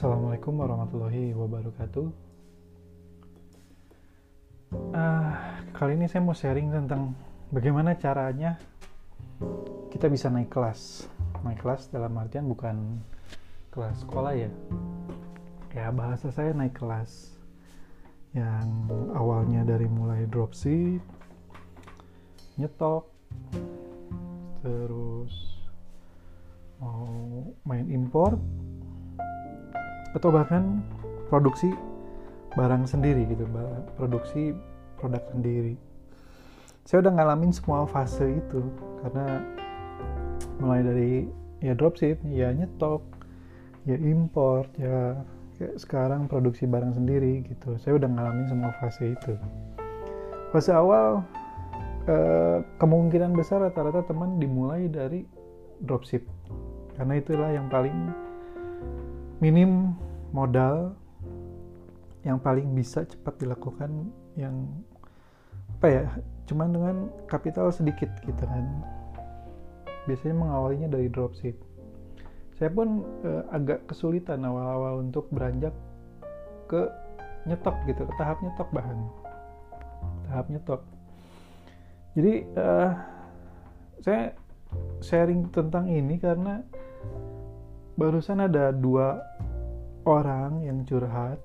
Assalamualaikum warahmatullahi wabarakatuh. Uh, kali ini saya mau sharing tentang bagaimana caranya kita bisa naik kelas. Naik kelas dalam artian bukan kelas sekolah ya. Ya bahasa saya naik kelas yang awalnya dari mulai dropship, nyetok, terus mau main import atau bahkan produksi barang sendiri gitu produksi produk sendiri. Saya udah ngalamin semua fase itu karena mulai dari ya dropship ya nyetok ya import ya kayak sekarang produksi barang sendiri gitu. Saya udah ngalamin semua fase itu. Fase awal eh, kemungkinan besar rata-rata teman dimulai dari dropship karena itulah yang paling minim modal yang paling bisa cepat dilakukan yang apa ya cuman dengan kapital sedikit gitu kan. Biasanya mengawalinya dari dropship saya pun eh, agak kesulitan awal-awal untuk beranjak ke nyetok gitu ke tahap nyetok bahan. Tahap nyetok. Jadi eh, saya sharing tentang ini karena barusan ada dua orang yang curhat.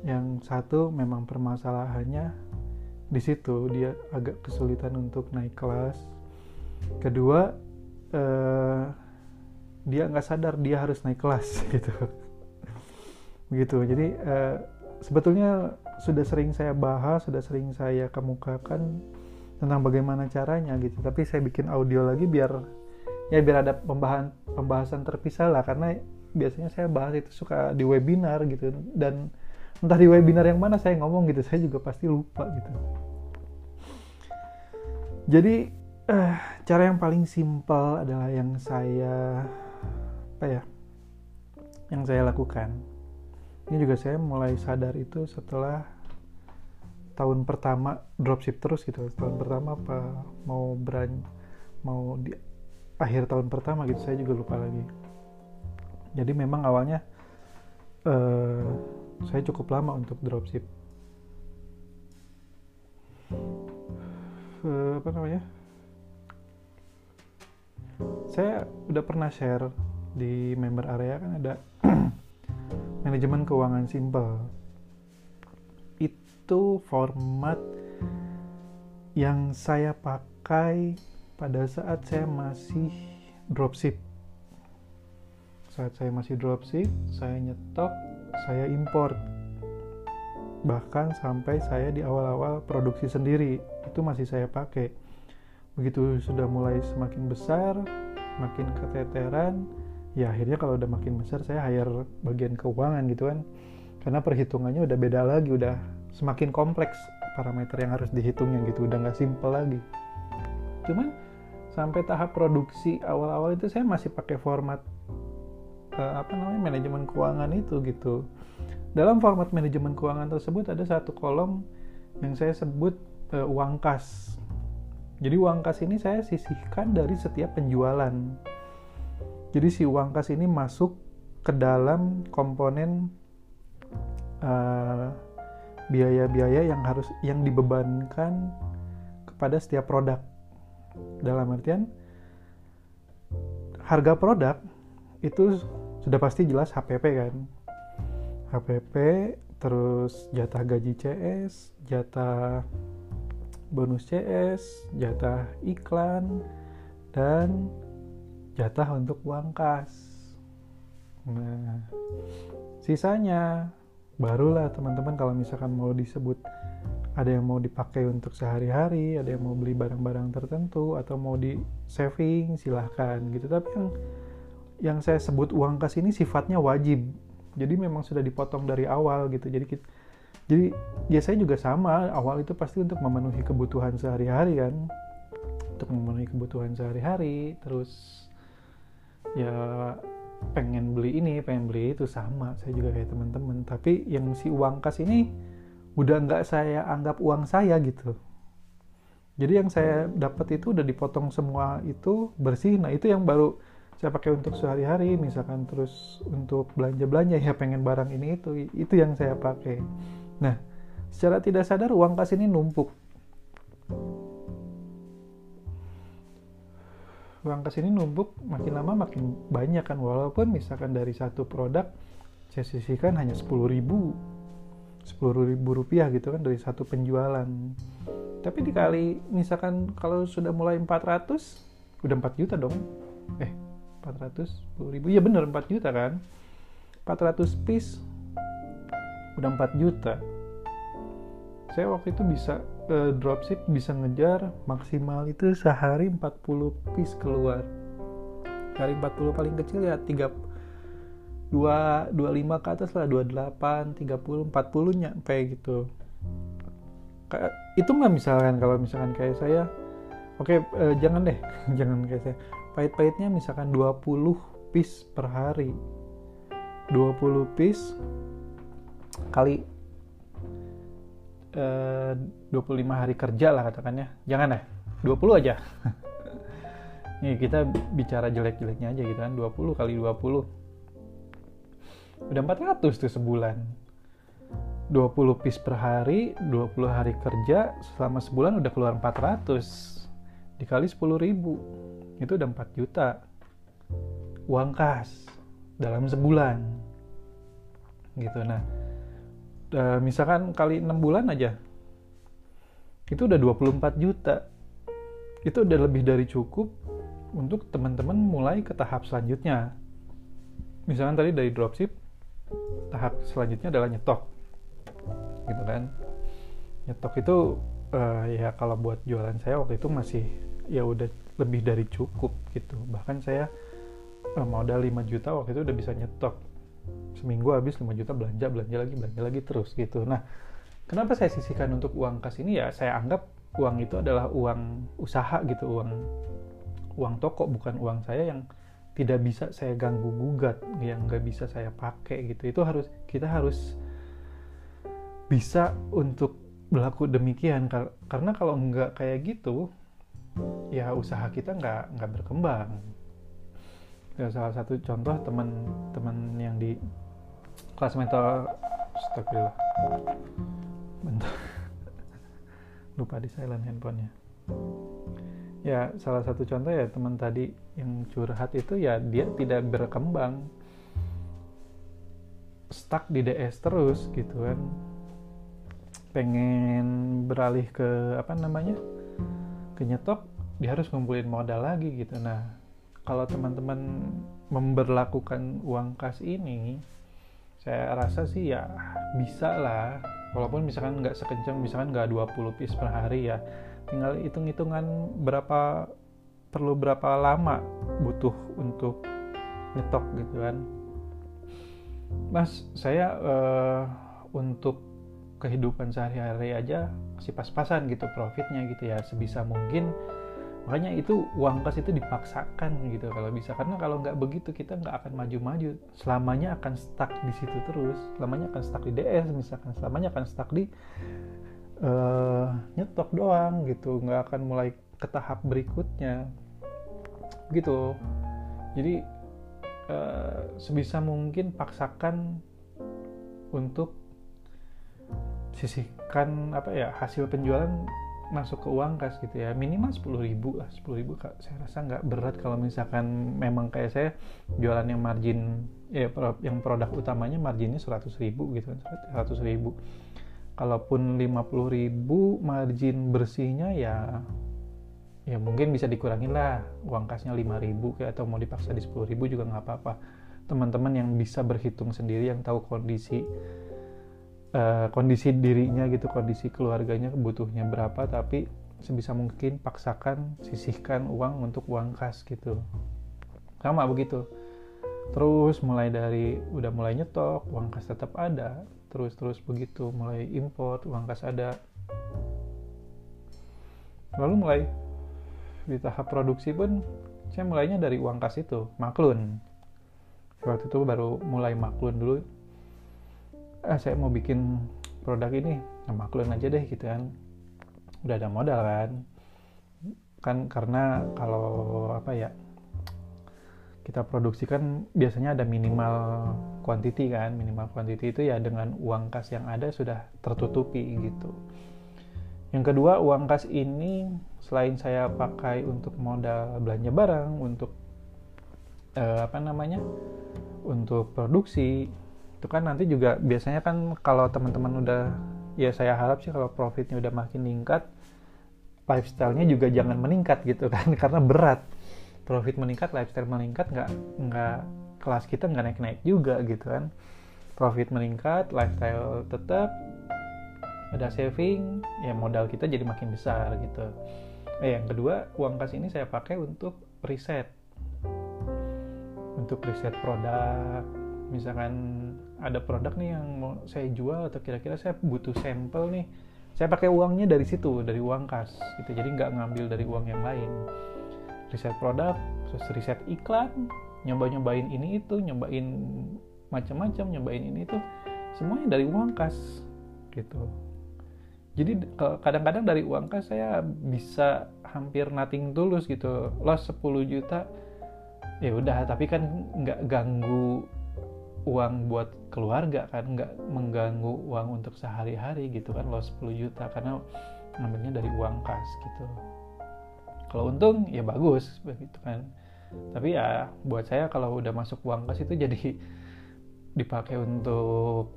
Yang satu memang permasalahannya di situ. Dia agak kesulitan untuk naik kelas. Kedua eh, dia nggak sadar dia harus naik kelas gitu. Begitu jadi eh, sebetulnya sudah sering saya bahas sudah sering saya kemukakan tentang bagaimana caranya gitu. Tapi saya bikin audio lagi biar ya biar ada pembahasan pembahasan terpisah lah karena biasanya saya bahas itu suka di webinar gitu. Dan entah di webinar yang mana saya ngomong gitu saya juga pasti lupa gitu. Jadi eh, cara yang paling simpel adalah yang saya apa ya yang saya lakukan. Ini juga saya mulai sadar itu setelah tahun pertama dropship terus gitu. Tahun pertama apa mau brand mau di akhir tahun pertama gitu saya juga lupa lagi. Jadi memang awalnya uh, saya cukup lama untuk dropship. Uh, apa namanya? Saya udah pernah share di member area kan ada manajemen keuangan simple. Itu format yang saya pakai pada saat saya masih dropship saat saya masih dropship saya nyetok saya import. Bahkan sampai saya di awal-awal produksi sendiri itu masih saya pakai. Begitu sudah mulai semakin besar makin keteteran ya akhirnya kalau udah makin besar saya hire bagian keuangan gitu kan. Karena perhitungannya udah beda lagi udah semakin kompleks parameter yang harus dihitungnya gitu udah nggak simple lagi. Cuman sampai tahap produksi awal-awal itu saya masih pakai format uh, apa namanya manajemen keuangan itu gitu. Dalam format manajemen keuangan tersebut ada satu kolom yang saya sebut uh, uang kas. Jadi uang kas ini saya sisihkan dari setiap penjualan. Jadi si uang kas ini masuk ke dalam komponen uh, biaya-biaya yang harus yang dibebankan kepada setiap produk dalam artian harga produk itu sudah pasti jelas HPP kan. HPP terus jatah gaji CS jatah bonus CS jatah iklan dan jatah untuk uang kas. Nah sisanya barulah teman-teman kalau misalkan mau disebut ada yang mau dipakai untuk sehari-hari, ada yang mau beli barang-barang tertentu atau mau di saving silahkan gitu. Tapi yang yang saya sebut uang kas ini sifatnya wajib. Jadi memang sudah dipotong dari awal gitu. Jadi kita, jadi ya saya juga sama awal itu pasti untuk memenuhi kebutuhan sehari-hari kan. Untuk memenuhi kebutuhan sehari-hari terus ya pengen beli ini, pengen beli itu sama. Saya juga kayak teman-teman. Tapi yang si uang kas ini udah nggak saya anggap uang saya gitu. Jadi yang saya dapat itu udah dipotong semua itu bersih. Nah itu yang baru saya pakai untuk sehari-hari. Misalkan terus untuk belanja-belanja ya pengen barang ini itu itu yang saya pakai. Nah secara tidak sadar uang kas ini numpuk. Uang kas ini numpuk makin lama makin banyak kan. Walaupun misalkan dari satu produk saya sisihkan hanya 10 ribu 10 ribu rupiah gitu kan dari satu penjualan. Tapi dikali misalkan kalau sudah mulai 400 udah 4 juta dong. Eh 410 ribu. Ya bener 4 juta kan? 400 piece udah 4 juta. Saya waktu itu bisa uh, dropship bisa ngejar maksimal itu sehari 40 piece keluar. Hari 40 paling kecil ya 3 2 25 ke atas lah 28 30 40 nyampe gitu. Itu nggak misalkan kalau misalkan kayak saya oke okay, uh, jangan deh jangan kayak saya. Pahit-pahitnya misalkan 20 piece per hari. 20 piece kali eh, 25 hari kerja lah katakannya. Jangan deh 20 aja. Nih kita bicara jelek-jeleknya aja gitu kan. 20 kali 20 udah 400 tuh sebulan. 20 piece per hari 20 hari kerja selama sebulan udah keluar 400 dikali 10 ribu. Itu udah 4 juta. Uang kas dalam sebulan. Gitu. Nah e, misalkan kali 6 bulan aja itu udah 24 juta. Itu udah lebih dari cukup untuk teman-teman mulai ke tahap selanjutnya. Misalkan tadi dari dropship tahap selanjutnya adalah nyetok. Gitu kan. Nyetok itu uh, ya kalau buat jualan saya waktu itu masih ya udah lebih dari cukup gitu. Bahkan saya uh, modal 5 juta waktu itu udah bisa nyetok. Seminggu habis 5 juta belanja belanja lagi belanja lagi terus gitu. Nah kenapa saya sisihkan untuk uang kas ini? Ya saya anggap uang itu adalah uang usaha gitu uang uang toko bukan uang saya yang tidak bisa saya ganggu gugat yang nggak bisa saya pakai gitu. Itu harus kita harus bisa untuk berlaku demikian. Karena kalau nggak kayak gitu ya usaha kita nggak nggak berkembang. Ya, salah satu contoh teman-teman yang di kelas mental Astagfirullah. Bentar. Lupa di silent handphonenya ya salah satu contoh ya teman tadi yang curhat itu ya dia tidak berkembang. Stuck di DS terus gitu kan. Pengen beralih ke apa namanya ke nyetok dia harus ngumpulin modal lagi gitu. Nah kalau teman-teman memberlakukan uang kas ini saya rasa sih ya bisa lah. Walaupun misalkan nggak sekencang misalkan nggak 20 piece per hari ya tinggal hitung-hitungan berapa perlu berapa lama butuh untuk nyetok gitu kan. Mas saya uh, untuk kehidupan sehari-hari aja masih pas-pasan gitu profitnya gitu ya. Sebisa mungkin makanya itu uang kas itu dipaksakan gitu kalau bisa. Karena kalau nggak begitu kita nggak akan maju-maju. Selamanya akan stuck di situ terus. Selamanya akan stuck di DS misalkan. Selamanya akan stuck di uh, nyetok doang gitu nggak akan mulai ke tahap berikutnya. Gitu. Jadi uh, sebisa mungkin paksakan untuk sisihkan apa ya hasil penjualan masuk ke uang kas gitu ya. Minimal sepuluh ribu lah sepuluh ribu saya rasa nggak berat kalau misalkan memang kayak saya jualan yang margin ya yang produk utamanya marginnya seratus ribu gitu seratus ribu kalaupun 50.000 margin bersihnya ya ya mungkin bisa dikurangin lah. Uang kasnya 5.000 kayak atau mau dipaksa di 10.000 juga nggak apa-apa. Teman-teman yang bisa berhitung sendiri yang tahu kondisi uh, kondisi dirinya gitu kondisi keluarganya butuhnya berapa tapi sebisa mungkin paksakan sisihkan uang untuk uang kas gitu. Sama begitu. Terus mulai dari udah mulai nyetok uang kas tetap ada terus-terus begitu mulai import uang kas ada. Lalu mulai di tahap produksi pun saya mulainya dari uang kas itu maklun. Waktu itu baru mulai maklun dulu. Ah saya mau bikin produk ini nah, maklun aja deh gitu kan. Udah ada modal kan. Kan karena kalau apa ya kita produksi kan biasanya ada minimal quantity kan minimal quantity itu ya dengan uang kas yang ada sudah tertutupi gitu. Yang kedua uang kas ini selain saya pakai untuk modal belanja barang untuk eh, apa namanya untuk produksi itu kan nanti juga biasanya kan kalau teman-teman udah ya saya harap sih kalau profitnya udah makin meningkat lifestyle-nya juga jangan meningkat gitu kan karena berat. Profit meningkat lifestyle meningkat nggak nggak kelas kita nggak naik naik juga gitu kan. Profit meningkat lifestyle tetap ada saving ya modal kita jadi makin besar gitu. Eh yang kedua uang kas ini saya pakai untuk riset. Untuk riset produk. Misalkan ada produk nih yang mau saya jual atau kira-kira saya butuh sampel nih saya pakai uangnya dari situ dari uang kas gitu. Jadi nggak ngambil dari uang yang lain. Riset produk terus riset iklan nyoba nyobain ini itu nyobain macam-macam nyobain ini itu semuanya dari uang kas gitu. Jadi kadang-kadang dari uang kas saya bisa hampir nothing tulus gitu. Loss 10 juta ya udah tapi kan nggak ganggu uang buat keluarga kan nggak mengganggu uang untuk sehari-hari gitu kan loss 10 juta karena ngambilnya dari uang kas gitu. Kalau untung ya bagus begitu kan tapi ya buat saya kalau udah masuk uang kas itu jadi dipakai untuk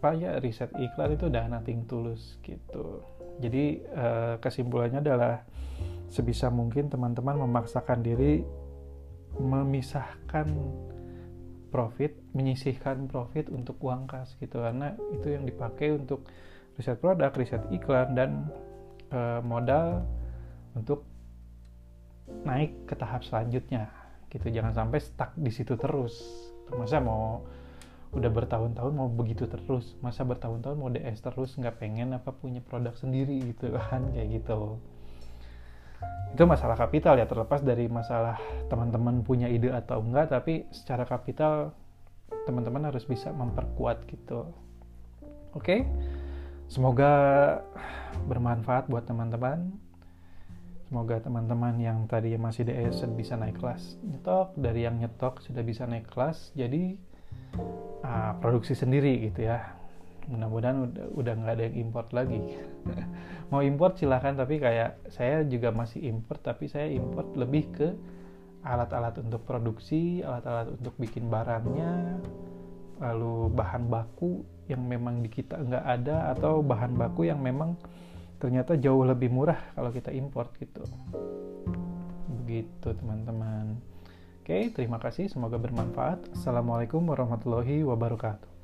apa ya riset iklan itu udah nothing tulus gitu. Jadi eh, kesimpulannya adalah sebisa mungkin teman-teman memaksakan diri memisahkan profit menyisihkan profit untuk uang kas gitu. Karena itu yang dipakai untuk riset produk riset iklan dan eh, modal untuk naik ke tahap selanjutnya gitu. Jangan sampai stuck di situ terus. Masa mau udah bertahun-tahun mau begitu terus? Masa bertahun-tahun mau DS terus nggak pengen apa punya produk sendiri gitu kan? Kayak gitu. Itu masalah kapital ya terlepas dari masalah teman-teman punya ide atau enggak tapi secara kapital teman-teman harus bisa memperkuat gitu. Oke? Semoga bermanfaat buat teman-teman Semoga teman-teman yang tadi masih DS bisa naik kelas nyetok, dari yang nyetok sudah bisa naik kelas, jadi uh, produksi sendiri gitu ya. Mudah-mudahan udah udah nggak ada yang import lagi. Mau import silahkan, tapi kayak saya juga masih import, tapi saya import lebih ke alat-alat untuk produksi, alat-alat untuk bikin barangnya, lalu bahan baku yang memang di kita nggak ada atau bahan baku yang memang ternyata jauh lebih murah kalau kita import gitu. Begitu teman-teman. Oke terima kasih. Semoga bermanfaat. Assalamualaikum warahmatullahi wabarakatuh